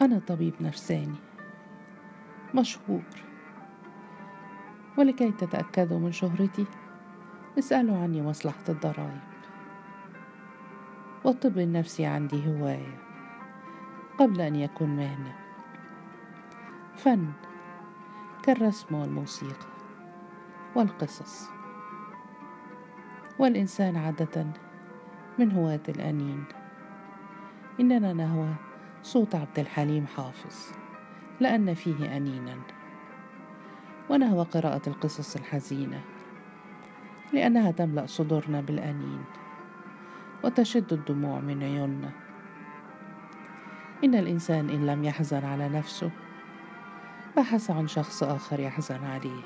أنا طبيب نفساني. مشهور. ولكي تتأكدوا من شهرتي اسألوا عني مصلحة الضرائب. والطب النفسي عندي هواية قبل أن يكون مهنة. فن كالرسم والموسيقى والقصص. والإنسان عادة من هواة الأنين. إننا نهوى صوت عبد الحليم حافظ لأن فيه أنينا. ونهوى قراءة القصص الحزينة لأنها تملأ صدورنا بالأنين وتشد الدموع من عيوننا. إن الإنسان إن لم يحزن على نفسه بحث عن شخص آخر يحزن عليه.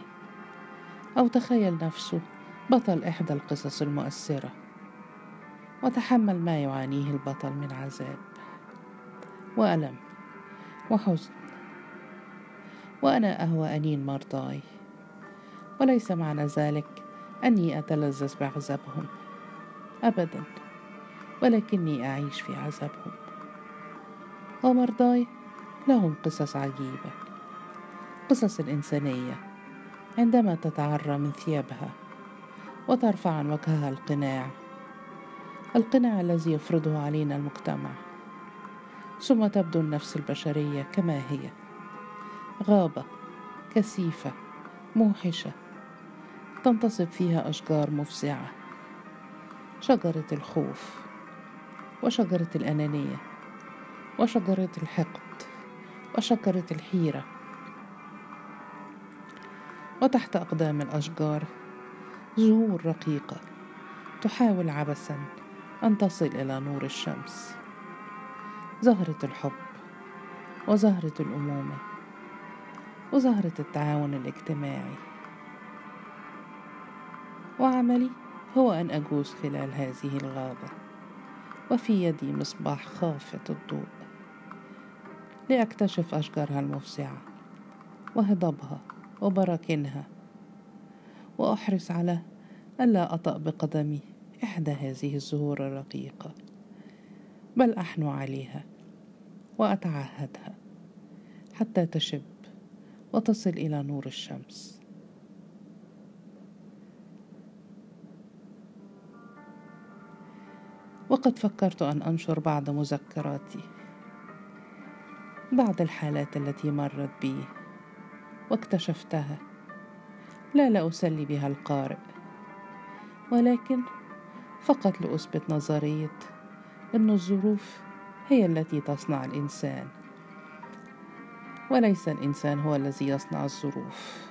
أو تخيل نفسه بطل إحدى القصص المؤثرة وتحمل ما يعانيه البطل من عذاب. وألم وحزن. وأنا أهوى أنين مرضاي. وليس معنى ذلك أني أتلذذ بعذابهم. أبدا. ولكني أعيش في عذابهم. ومرضاي لهم قصص عجيبة. قصص الإنسانية عندما تتعرى من ثيابها وترفع عن وجهها القناع. القناع الذي يفرضه علينا المجتمع. ثم تبدو النفس البشرية كما هي. غابة كثيفة موحشة تنتصب فيها أشجار مفزعة شجرة الخوف وشجرة الأنانية وشجرة الحقد وشجرة الحيرة. وتحت أقدام الأشجار زهور رقيقة تحاول عبثا أن تصل إلى نور الشمس. زهرة الحب وزهرة الأمومة وزهرة التعاون الاجتماعي. وعملي هو أن أجوز خلال هذه الغابة وفي يدي مصباح خافت الضوء لأكتشف أشجارها المفزعة وهضبها وبراكينها وأحرص على ألا أطأ بقدمي إحدى هذه الزهور الرقيقة بل أحنو عليها. وأتعهدها حتى تشب وتصل إلى نور الشمس. وقد فكرت أن أنشر بعض مذكراتي بعض الحالات التي مرت بي واكتشفتها. لا لأسلي بها القارئ ولكن فقط لأثبت نظرية أن الظروف هي التي تصنع الإنسان. وليس الإنسان هو الذي يصنع الظروف.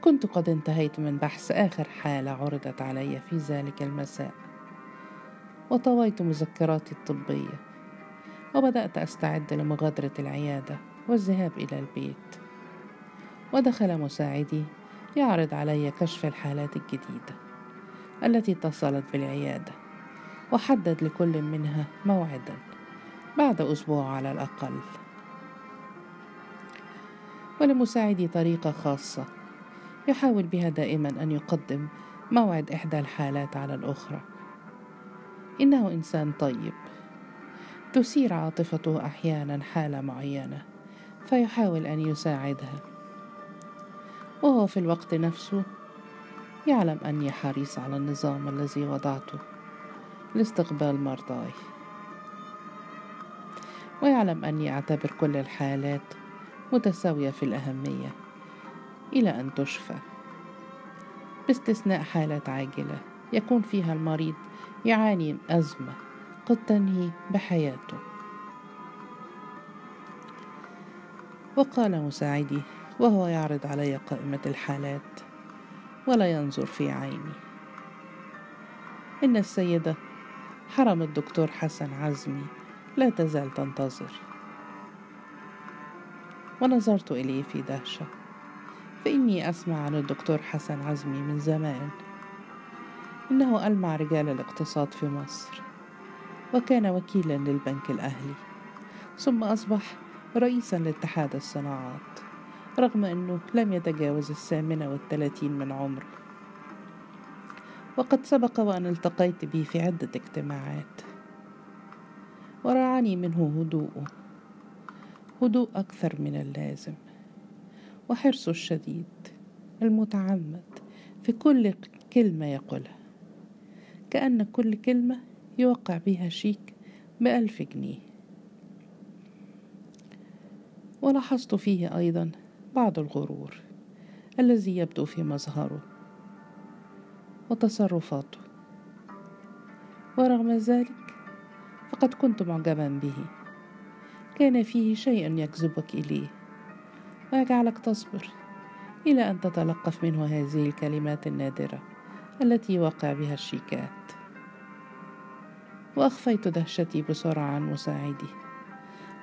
كنت قد انتهيت من بحث آخر حالة عرضت علي في ذلك المساء. وطويت مذكراتي الطبية. وبدأت أستعد لمغادرة العيادة والذهاب إلى البيت. ودخل مساعدي يعرض علي كشف الحالات الجديدة التي اتصلت بالعيادة وحدد لكل منها موعدا بعد أسبوع على الأقل. ولمساعدي طريقة خاصة يحاول بها دائما أن يقدم موعد إحدى الحالات على الأخرى. إنه إنسان طيب. تثير عاطفته أحيانا حالة معينة فيحاول أن يساعدها. وهو في الوقت نفسه يعلم أني حريص على النظام الذي وضعته لاستقبال مرضاي. ويعلم أني أعتبر كل الحالات متساوية في الأهمية إلى أن تشفى. باستثناء حالات عاجلة يكون فيها المريض يعاني أزمة قد تنهي بحياته. وقال مساعدي وهو يعرض علي قائمة الحالات ولا ينظر في عيني. إن السيدة حرم الدكتور حسن عزمي لا تزال تنتظر. ونظرت إليه في دهشة فإني أسمع عن الدكتور حسن عزمي من زمان. إنه ألمع رجال الاقتصاد في مصر وكان وكيلا للبنك الأهلي ثم أصبح رئيسا لاتحاد الصناعات. رغم أنه لم يتجاوز الثامنة والثلاثين من عمره وقد سبق وأن التقيت به في عدة اجتماعات. ورعاني منه هدوءه هدوء أكثر من اللازم. وحرصه الشديد المتعمد في كل كلمة يقولها. كأن كل كلمة يوقع بها شيك بألف جنيه. ولاحظت فيه أيضا بعض الغرور الذي يبدو في مظهره وتصرفاته. ورغم ذلك فقد كنت معجبا به. كان فيه شيء يجذبك إليه ويجعلك تصبر إلى أن تتلقف منه هذه الكلمات النادرة التي يوقع بها الشيكات. وأخفيت دهشتي بسرعة عن مساعدي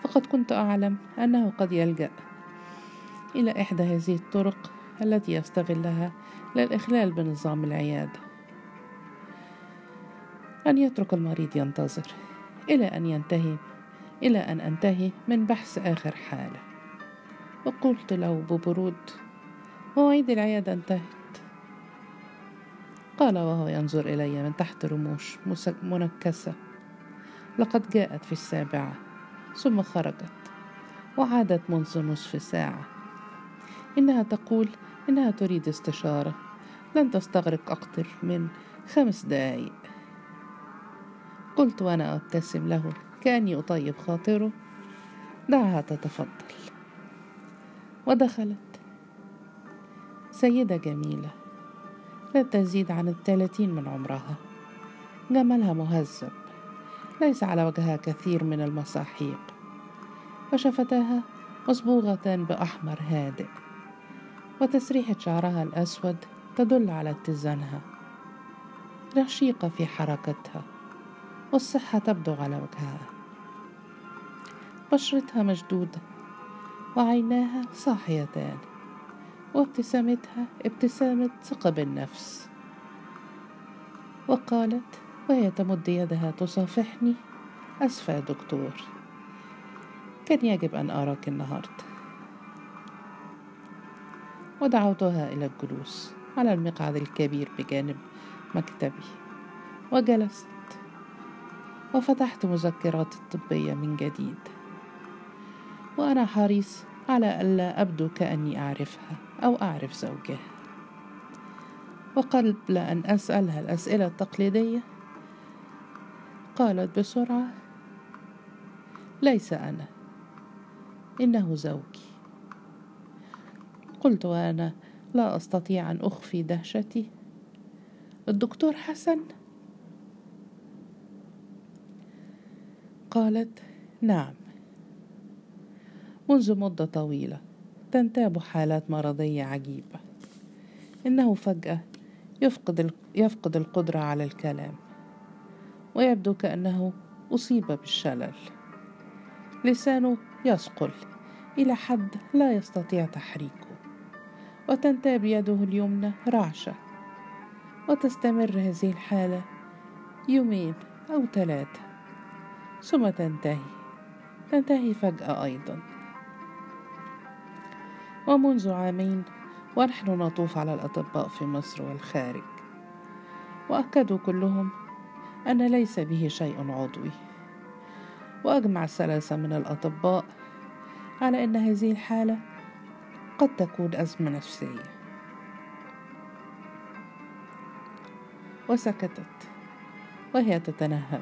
فقد كنت أعلم أنه قد يلجأ إلى إحدى هذه الطرق التي يستغلها للإخلال بنظام العيادة. أن يترك المريض ينتظر إلى أن ينتهي إلى أن أنتهي من بحث آخر حاله. وقلت له ببرود مواعيد العيادة انتهت. قال وهو ينظر إلي من تحت رموش منكسة. لقد جاءت في السابعة ثم خرجت وعادت منذ نصف ساعة. إنها تقول إنها تريد استشارة. لن تستغرق أكثر من خمس دقائق قلت وأنا أبتسم له كأني أطيب خاطره. دعها تتفضل. ودخلت. سيدة جميلة لا تزيد عن الثلاثين من عمرها. جمالها مهذب ليس على وجهها كثير من المساحيق وشفتاها مصبوغة بأحمر هادئ. وتسريحة شعرها الأسود تدل على اتزانها. رشيقة في حركتها والصحة تبدو على وجهها. بشرتها مشدودة وعيناها صاحيتان وابتسامتها ابتسامة ثقة بالنفس. وقالت وهي تمد يدها تصافحني أسفة يا دكتور. كان يجب أن أراك النهاردة. ودعوتها إلى الجلوس على المقعد الكبير بجانب مكتبي. وجلست. وفتحت مذكرات الطبية من جديد. وأنا حريص على ألا أبدو كأني أعرفها أو أعرف زوجها. وقبل أن أسألها الأسئلة التقليدية قالت بسرعة ليس أنا إنه زوجي. قلت وأنا لا أستطيع أن أخفي دهشتي. الدكتور حسن؟ قالت نعم. منذ مدة طويلة تنتاب حالات مرضية عجيبة. إنه فجأة يفقد يفقد القدرة على الكلام ويبدو كأنه أصيب بالشلل. لسانه يثقل إلى حد لا يستطيع تحريكه. وتنتاب يده اليمنى رعشة وتستمر هذه الحالة يومين أو ثلاثة ثم تنتهي تنتهي فجأة أيضا. ومنذ عامين ونحن نطوف على الأطباء في مصر والخارج وأكدوا كلهم أن ليس به شيء عضوي. وأجمع الثلاثة من الأطباء على أن هذه الحالة قد تكون أزمة نفسية. وسكتت وهي تتنهد.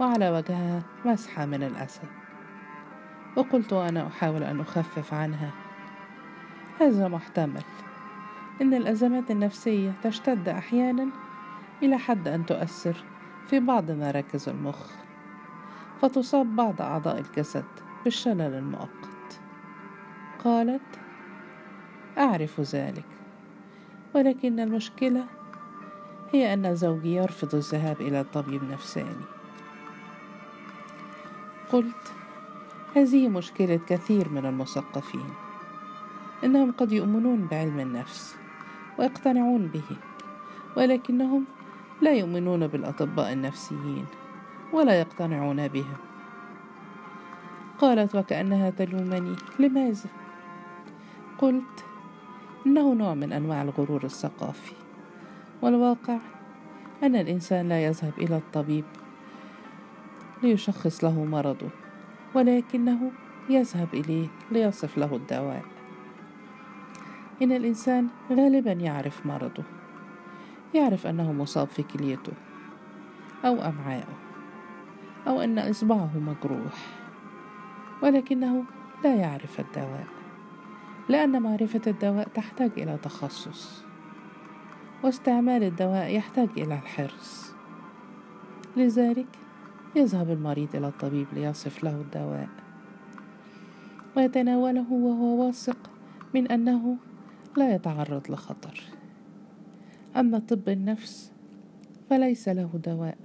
وعلى وجهها مسحة من الأسى وقلت وأنا أحاول أن أخفف عنها. هذا محتمل. إن الأزمات النفسية تشتد أحيانا إلى حد أن تؤثر في بعض مراكز المخ فتصاب بعض أعضاء الجسد بالشلل المؤقت. قالت أعرف ذلك ولكن المشكلة هي أن زوجي يرفض الذهاب إلى طبيب نفساني قلت هذه مشكلة كثير من المثقفين إنهم قد يؤمنون بعلم النفس ويقتنعون به ولكنهم لا يؤمنون بالأطباء النفسيين ولا يقتنعون بهم. قالت وكأنها تلومني لماذا؟ قلت إنه نوع من أنواع الغرور الثقافي والواقع أن الإنسان لا يذهب إلى الطبيب ليشخص له مرضه ولكنه يذهب إليه ليصف له الدواء. إن الإنسان غالبا يعرف مرضه يعرف أنه مصاب في كليته أو أمعائه أو أن إصبعه مجروح ولكنه لا يعرف الدواء. لأن معرفة الدواء تحتاج إلى تخصص واستعمال الدواء يحتاج إلى الحرص. لذلك يذهب المريض إلى الطبيب ليصف له الدواء ويتناوله وهو واثق من أنه لا يتعرض لخطر. أما طب النفس فليس له دواء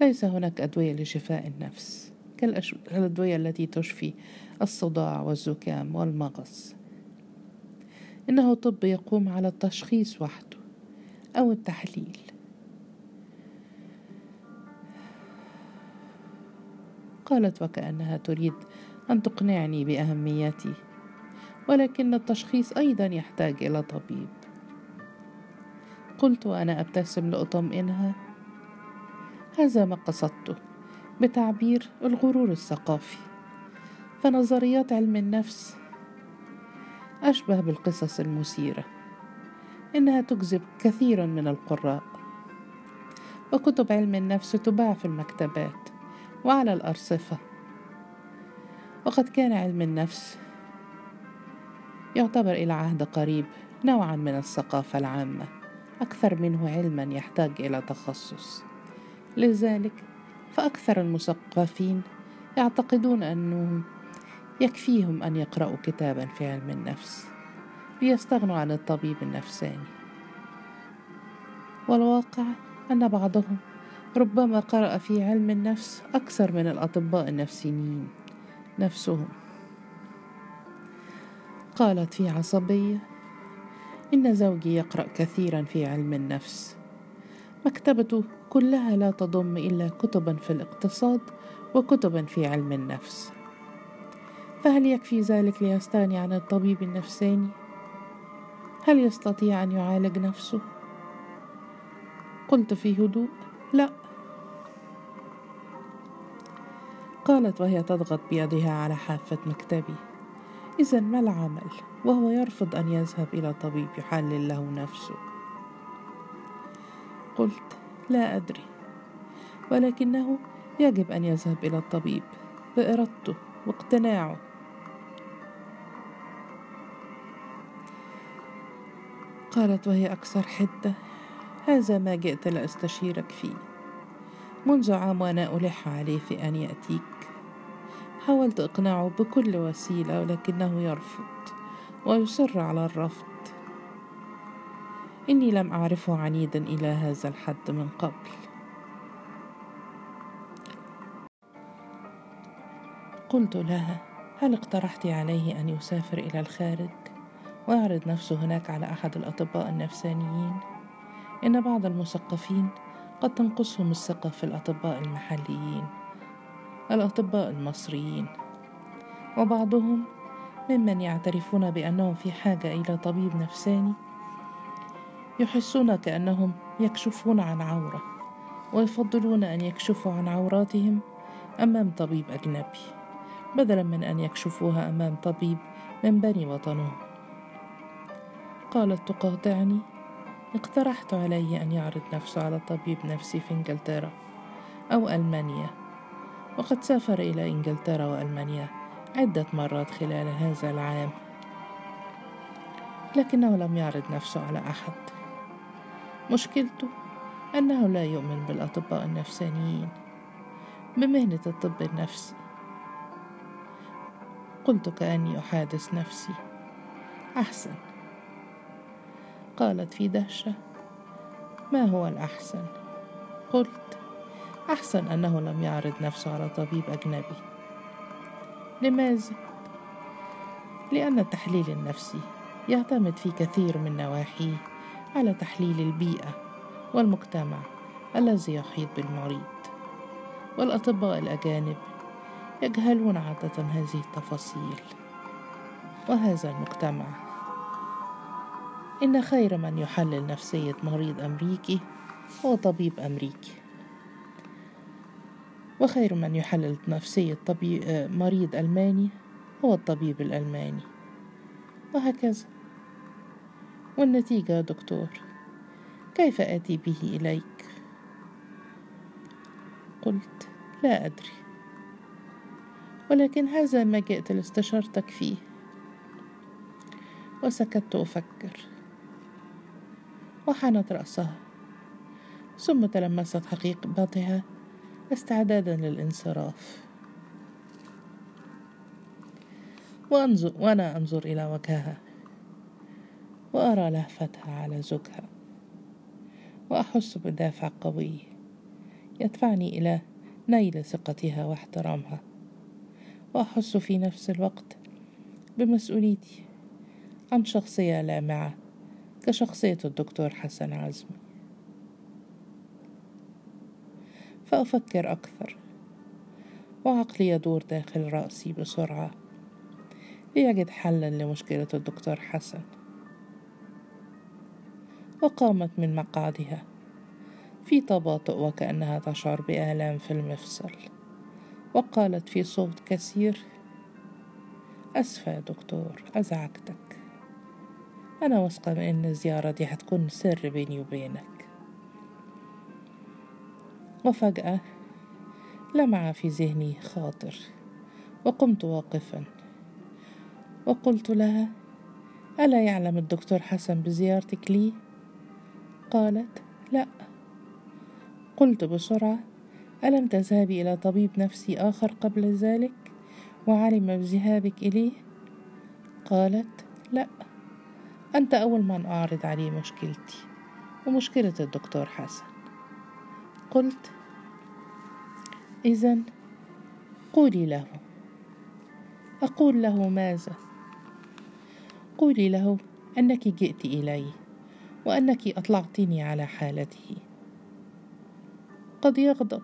ليس هناك أدوية لشفاء النفس كالأدوية التي تشفي الصداع والزكام والمغص. إنه طب يقوم على التشخيص وحده أو التحليل. قالت وكأنها تريد أن تقنعني بأهميته ولكن التشخيص أيضا يحتاج إلى طبيب. قلت وأنا أبتسم لأطمئنها. هذا ما قصدته بتعبير الغرور الثقافي. فنظريات علم النفس أشبه بالقصص المثيرة إنها تجذب كثيرا من القراء. وكتب علم النفس تباع في المكتبات وعلى الأرصفة. وقد كان علم النفس يعتبر إلى عهد قريب نوعا من الثقافة العامة أكثر منه علما يحتاج إلى تخصص. لذلك فأكثر المثقفين يعتقدون أنه يكفيهم أن يقرأوا كتابا في علم النفس ليستغنوا عن الطبيب النفساني. والواقع أن بعضهم ربما قرأ في علم النفس أكثر من الأطباء النفسيين نفسهم. قالت في عصبية إن زوجي يقرأ كثيرا في علم النفس. مكتبته كلها لا تضم إلا كتبا في الاقتصاد وكتبا في علم النفس. فهل يكفي ذلك ليستغني عن الطبيب النفساني؟ هل يستطيع أن يعالج نفسه؟ قلت في هدوء لا. قالت وهي تضغط بيدها على حافة مكتبي. إذا ما العمل؟ وهو يرفض أن يذهب إلى طبيب يحلل له نفسه. قلت لا أدري. ولكنه يجب أن يذهب إلى الطبيب. بإرادته واقتناعه. قالت وهي أكثر حدة هذا ما جئت لأستشيرك فيه. منذ عام وأنا ألح عليه في أن يأتيك. حاولت إقناعه بكل وسيلة ولكنه يرفض ويصر على الرفض. إني لم أعرفه عنيدا إلى هذا الحد من قبل. قلت لها هل اقترحت عليه أن يسافر إلى الخارج؟ ويعرض نفسه هناك على أحد الأطباء النفسانيين. إن بعض المثقفين قد تنقصهم الثقة في الأطباء المحليين الأطباء المصريين. وبعضهم ممن يعترفون بأنهم في حاجة إلى طبيب نفساني يحسون كأنهم يكشفون عن عورة ويفضلون أن يكشفوا عن عوراتهم أمام طبيب أجنبي بدلا من أن يكشفوها أمام طبيب من بني وطنهم. قالت تقاطعني. اقترحت عليه أن يعرض نفسه على طبيب نفسي في إنجلترا أو ألمانيا. وقد سافر إلى إنجلترا وألمانيا عدة مرات خلال هذا العام. لكنه لم يعرض نفسه على أحد. مشكلته أنه لا يؤمن بالأطباء النفسانيين. بمهنة الطب النفسي قلت كأني أحادث نفسي. أحسن. قالت في دهشة ما هو الأحسن قلت أحسن أنه لم يعرض نفسه على طبيب أجنبي لماذا؟ لأن التحليل النفسي يعتمد في كثير من نواحيه على تحليل البيئة والمجتمع الذي يحيط بالمريض والأطباء الأجانب يجهلون عادة هذه التفاصيل وهذا المجتمع إن خير من يحلل نفسية مريض أمريكي هو طبيب أمريكي. وخير من يحلل نفسية طبيب مريض ألماني هو الطبيب الألماني. وهكذا. والنتيجة يا دكتور كيف آتي به إليك؟ قلت لا أدري. ولكن هذا ما جئت لاستشارتك فيه. وسكت أفكر. وحنت رأسها ثم تلمست حقيقتها استعدادا للانصراف. وأنظر وأنا أنظر إلى وجهها وأرى لهفتها على زوجها. وأحس بدافع قوي. يدفعني إلى نيل ثقتها واحترامها. وأحس في نفس الوقت بمسؤوليتي عن شخصية لامعة. كشخصية الدكتور حسن عزمي فأفكر أكثر وعقلي يدور داخل رأسي بسرعة ليجد حلا لمشكلة الدكتور حسن. وقامت من مقعدها في تباطؤ وكأنها تشعر بآلام في المفصل وقالت في صوت كثير أسفة يا دكتور أزعجتك. أنا واثقة من إن الزيارة دي هتكون سر بيني وبينك وفجأة لمع في ذهني خاطر وقمت واقفا وقلت لها ألا يعلم الدكتور حسن بزيارتك لي؟ قالت لا قلت بسرعة ألم تذهبي إلى طبيب نفسي آخر قبل ذلك وعلم بذهابك إليه؟ قالت لا أنت أول من أعرض عليه مشكلتي ومشكلة الدكتور حسن. قلت إذا قولي له. أقول له ماذا؟ قولي له أنك جئت إلي وأنك أطلعتني على حالته. قد يغضب.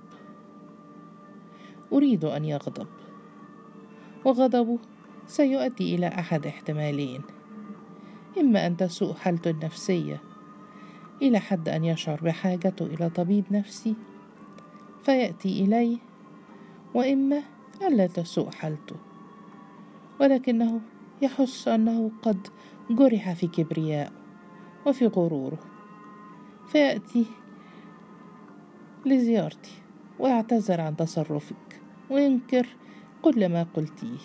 أريد أن يغضب. وغضبه سيؤدي إلى أحد احتمالين. إما أن تسوء حالته النفسية إلى حد أن يشعر بحاجته إلى طبيب نفسي. فيأتي إليه. وإما ألا تسوء حالته. ولكنه يحس أنه قد جرح في كبريائه وفي غروره. فيأتي لزيارتي ويعتذر عن تصرفك. وينكر كل ما قلتيه.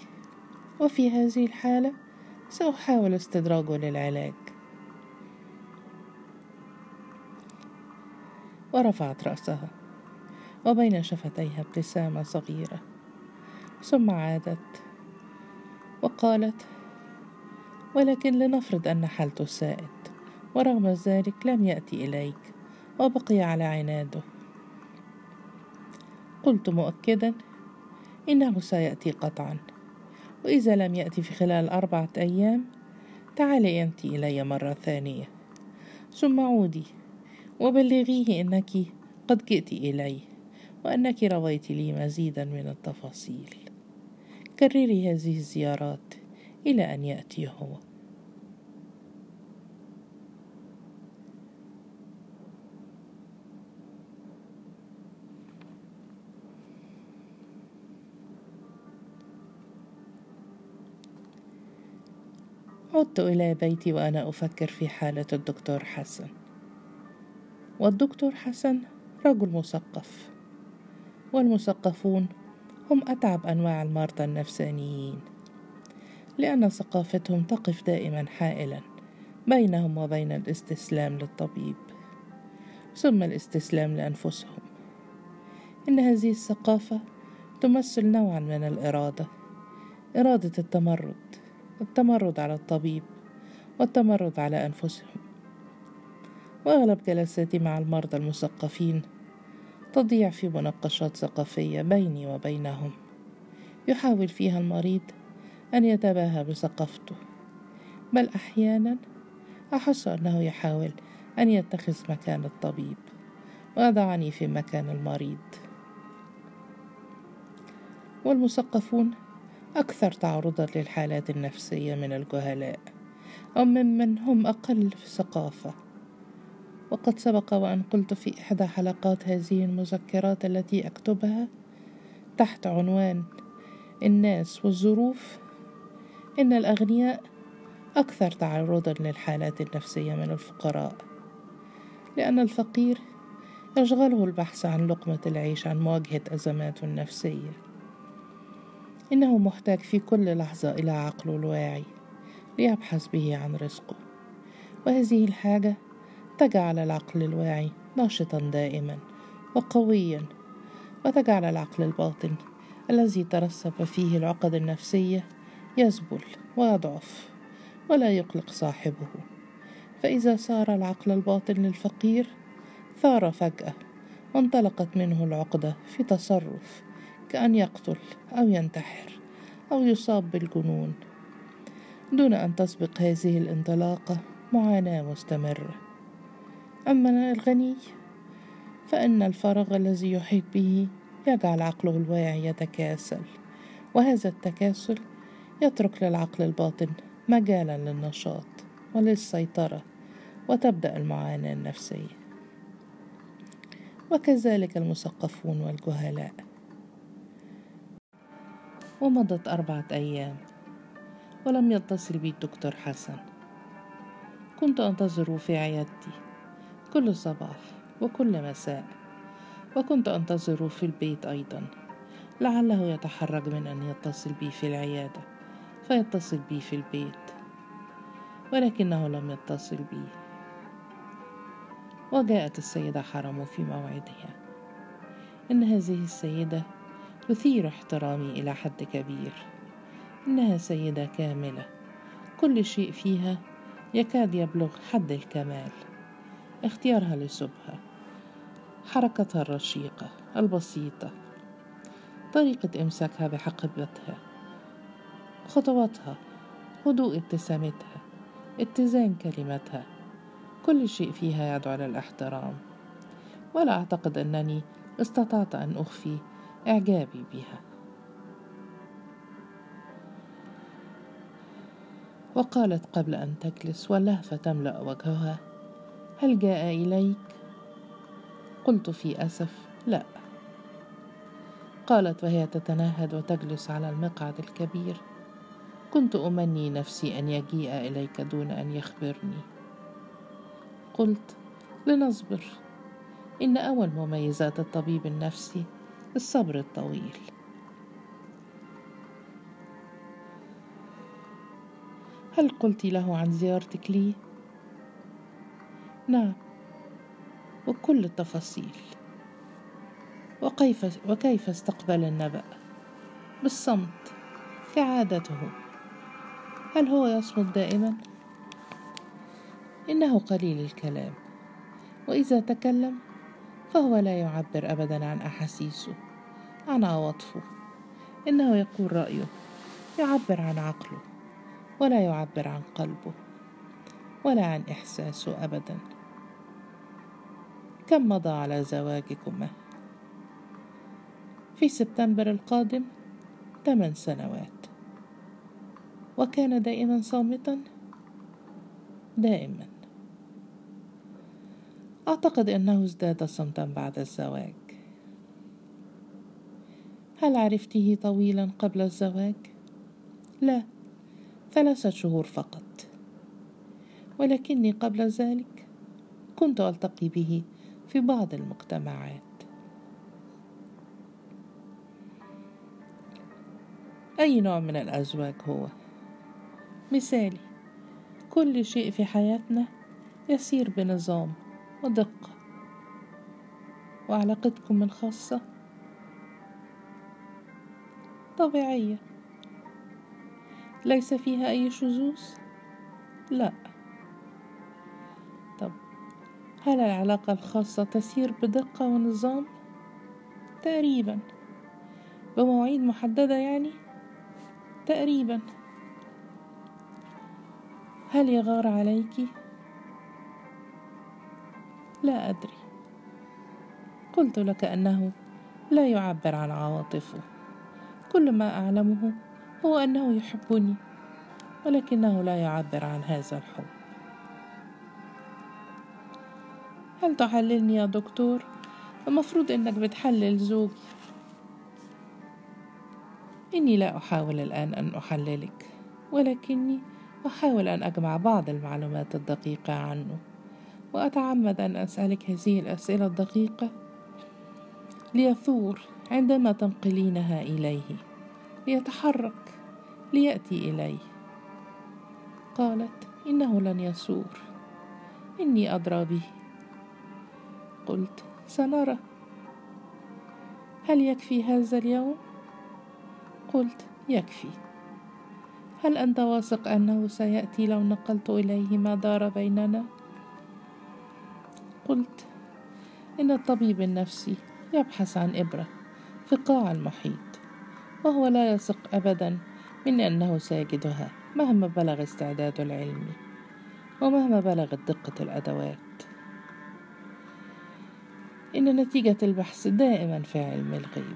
وفي هذه الحالة سأحاول استدراجه للعلاج. ورفعت رأسها وبين شفتيها ابتسامة صغيرة. ثم عادت وقالت ولكن لنفرض أن حالته سائد ورغم ذلك لم يأتي إليك وبقي على عناده. قلت مؤكدا إنه سيأتي قطعا. وإذا لم يأتي في خلال أربعة أيام تعالي أنت إلي مرة ثانية. ثم عودي. وبلغيه أنك قد جئت إلي وأنك رويت لي مزيدا من التفاصيل. كرري هذه الزيارات إلى أن يأتي هو. عدت إلى بيتي وأنا أفكر في حالة الدكتور حسن. والدكتور حسن رجل مثقف. والمثقفون هم أتعب أنواع المرضى النفسانيين لأن ثقافتهم تقف دائما حائلا بينهم وبين الاستسلام للطبيب ثم الاستسلام لأنفسهم. إن هذه الثقافة تمثل نوعا من الإرادة إرادة التمرد. التمرد على الطبيب والتمرد على أنفسهم وأغلب جلساتي مع المرضى المثقفين تضيع في مناقشات ثقافية بيني وبينهم. يحاول فيها المريض أن يتباهى بثقافته بل أحيانا أحس أنه يحاول أن يتخذ مكان الطبيب ويضعني في مكان المريض. والمثقفون أكثر تعرضا للحالات النفسية من الجهلاء أو ممن هم أقل في ثقافة. وقد سبق وأن قلت في إحدى حلقات هذه المذكرات التي أكتبها تحت عنوان الناس والظروف إن الأغنياء أكثر تعرضا للحالات النفسية من الفقراء لأن الفقير يشغله البحث عن لقمة العيش عن مواجهة أزماته النفسية. إنه محتاج في كل لحظة إلى عقله الواعي ليبحث به عن رزقه. وهذه الحاجة تجعل العقل الواعي ناشطا دائما وقويا وتجعل العقل الباطن الذي ترسب فيه العقد النفسية يذبل ويضعف ولا يقلق صاحبه. فإذا صار العقل الباطن للفقير ثار فجأة وانطلقت منه العقدة في تصرف كان يقتل أو ينتحر أو يصاب بالجنون دون أن تسبق هذه الانطلاقة معاناة مستمرة. أما الغني فإن الفراغ الذي يحيط به يجعل عقله الواعي يتكاسل وهذا التكاسل يترك للعقل الباطن مجالا للنشاط وللسيطرة وتبدأ المعاناة النفسية. وكذلك المثقفون والجهلاء. ومضت أربعة أيام ولم يتصل بي الدكتور حسن. كنت انتظره في عيادتي كل صباح وكل مساء وكنت أنتظره في البيت أيضا لعله يتحرج من أن يتصل بي في العيادة فيتصل بي في البيت. ولكنه لم يتصل بي. وجاءت السيدة حرم في موعدها. إن هذه السيدة تثير احترامي إلى حد كبير. إنها سيدة كاملة. كل شيء فيها يكاد يبلغ حد الكمال. اختيارها لسبها حركتها الرشيقة البسيطة. طريقة إمساكها بحقيبتها خطواتها. هدوء ابتسامتها. اتزان كلمتها. كل شيء فيها يدعو للاحترام ولا أعتقد أنني استطعت أن أخفي إعجابي بها. وقالت قبل أن تجلس واللهفة تملأ وجهها. هل جاء إليك؟ قلت في أسف لا. قالت وهي تتنهد وتجلس على المقعد الكبير. كنت أمني نفسي أن يجيء إليك دون أن يخبرني. قلت لنصبر. إن أول مميزات الطبيب النفسي الصبر الطويل. هل قلت له عن زيارتك لي؟ نعم وكل التفاصيل. وكيف, وكيف استقبل النبأ؟ بالصمت كعادته. هل هو يصمت دائما؟ إنه قليل الكلام. وإذا تكلم فهو لا يعبر أبدا عن أحاسيسه. عن عواطفه إنه يقول رأيه. يعبر عن عقله. ولا يعبر عن قلبه. ولا عن إحساسه أبداً. كم مضى على زواجكما؟ في سبتمبر القادم ثمان سنوات. وكان دائما صامتا؟ دائما. أعتقد أنه ازداد صمتا بعد الزواج. هل عرفته طويلا قبل الزواج؟ لا ثلاثة شهور فقط. ولكني قبل ذلك كنت ألتقي به في بعض المجتمعات. أي نوع من الأزواج هو؟ مثالي كل شيء في حياتنا يسير بنظام ودقة وعلاقتكم الخاصة طبيعية ليس فيها أي شذوذ لا هل العلاقة الخاصة تسير بدقة ونظام؟ تقريبا بمواعيد محددة يعني؟ تقريبا هل يغار عليك؟ لا أدري. قلت لك أنه لا يعبر عن عواطفه. كل ما أعلمه هو أنه يحبني ولكنه لا يعبر عن هذا الحب. هل تحللني يا دكتور؟ المفروض إنك بتحلل زوجي. إني لا أحاول الآن أن أحللك ولكني أحاول أن أجمع بعض المعلومات الدقيقة عنه. وأتعمد أن أسألك هذه الأسئلة الدقيقة ليثور عندما تنقلينها إليه ليتحرك ليأتي الي قالت إنه لن يثور. إني أدرى به. قلت سنرى. هل يكفي هذا اليوم؟ قلت يكفي. هل أنت واثق أنه سيأتي لو نقلت إليه ما دار بيننا؟ قلت إن الطبيب النفسي يبحث عن إبرة في قاع المحيط وهو لا يثق ابدا من أنه سيجدها مهما بلغ استعداده العلمي ومهما بلغت دقة الأدوات. إن نتيجة البحث دائما في علم الغيب.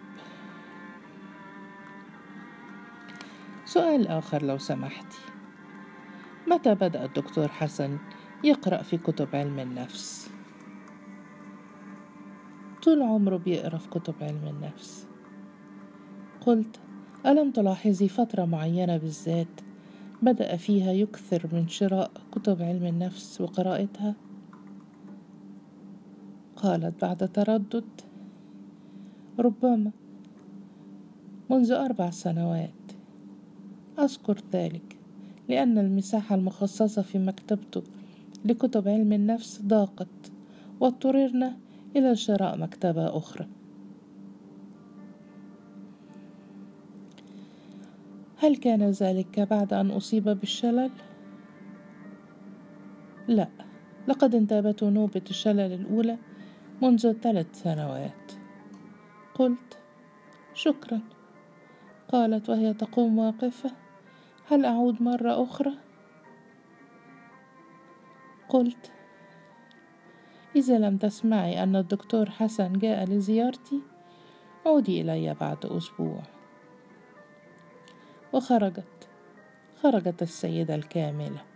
سؤال آخر لو سمحتي متى بدأ الدكتور حسن يقرأ في كتب علم النفس؟ طول عمره بيقرأ في كتب علم النفس قلت ألم تلاحظي فترة معينة بالذات بدأ فيها يكثر من شراء كتب علم النفس وقراءتها؟ قالت بعد تردد ربما منذ أربع سنوات أذكر ذلك لأن المساحة المخصصة في مكتبته لكتب علم النفس ضاقت واضطررنا إلى شراء مكتبة أخرى. هل كان ذلك بعد أن أصيب بالشلل؟ لا. لقد انتابته نوبة الشلل الأولى منذ ثلاث سنوات. قلت شكرا. قالت وهي تقوم واقفة. هل أعود مرة أخرى؟ قلت إذا لم تسمعي أن الدكتور حسن جاء لزيارتي عودي إلي بعد أسبوع. وخرجت. خرجت السيدة الكاملة.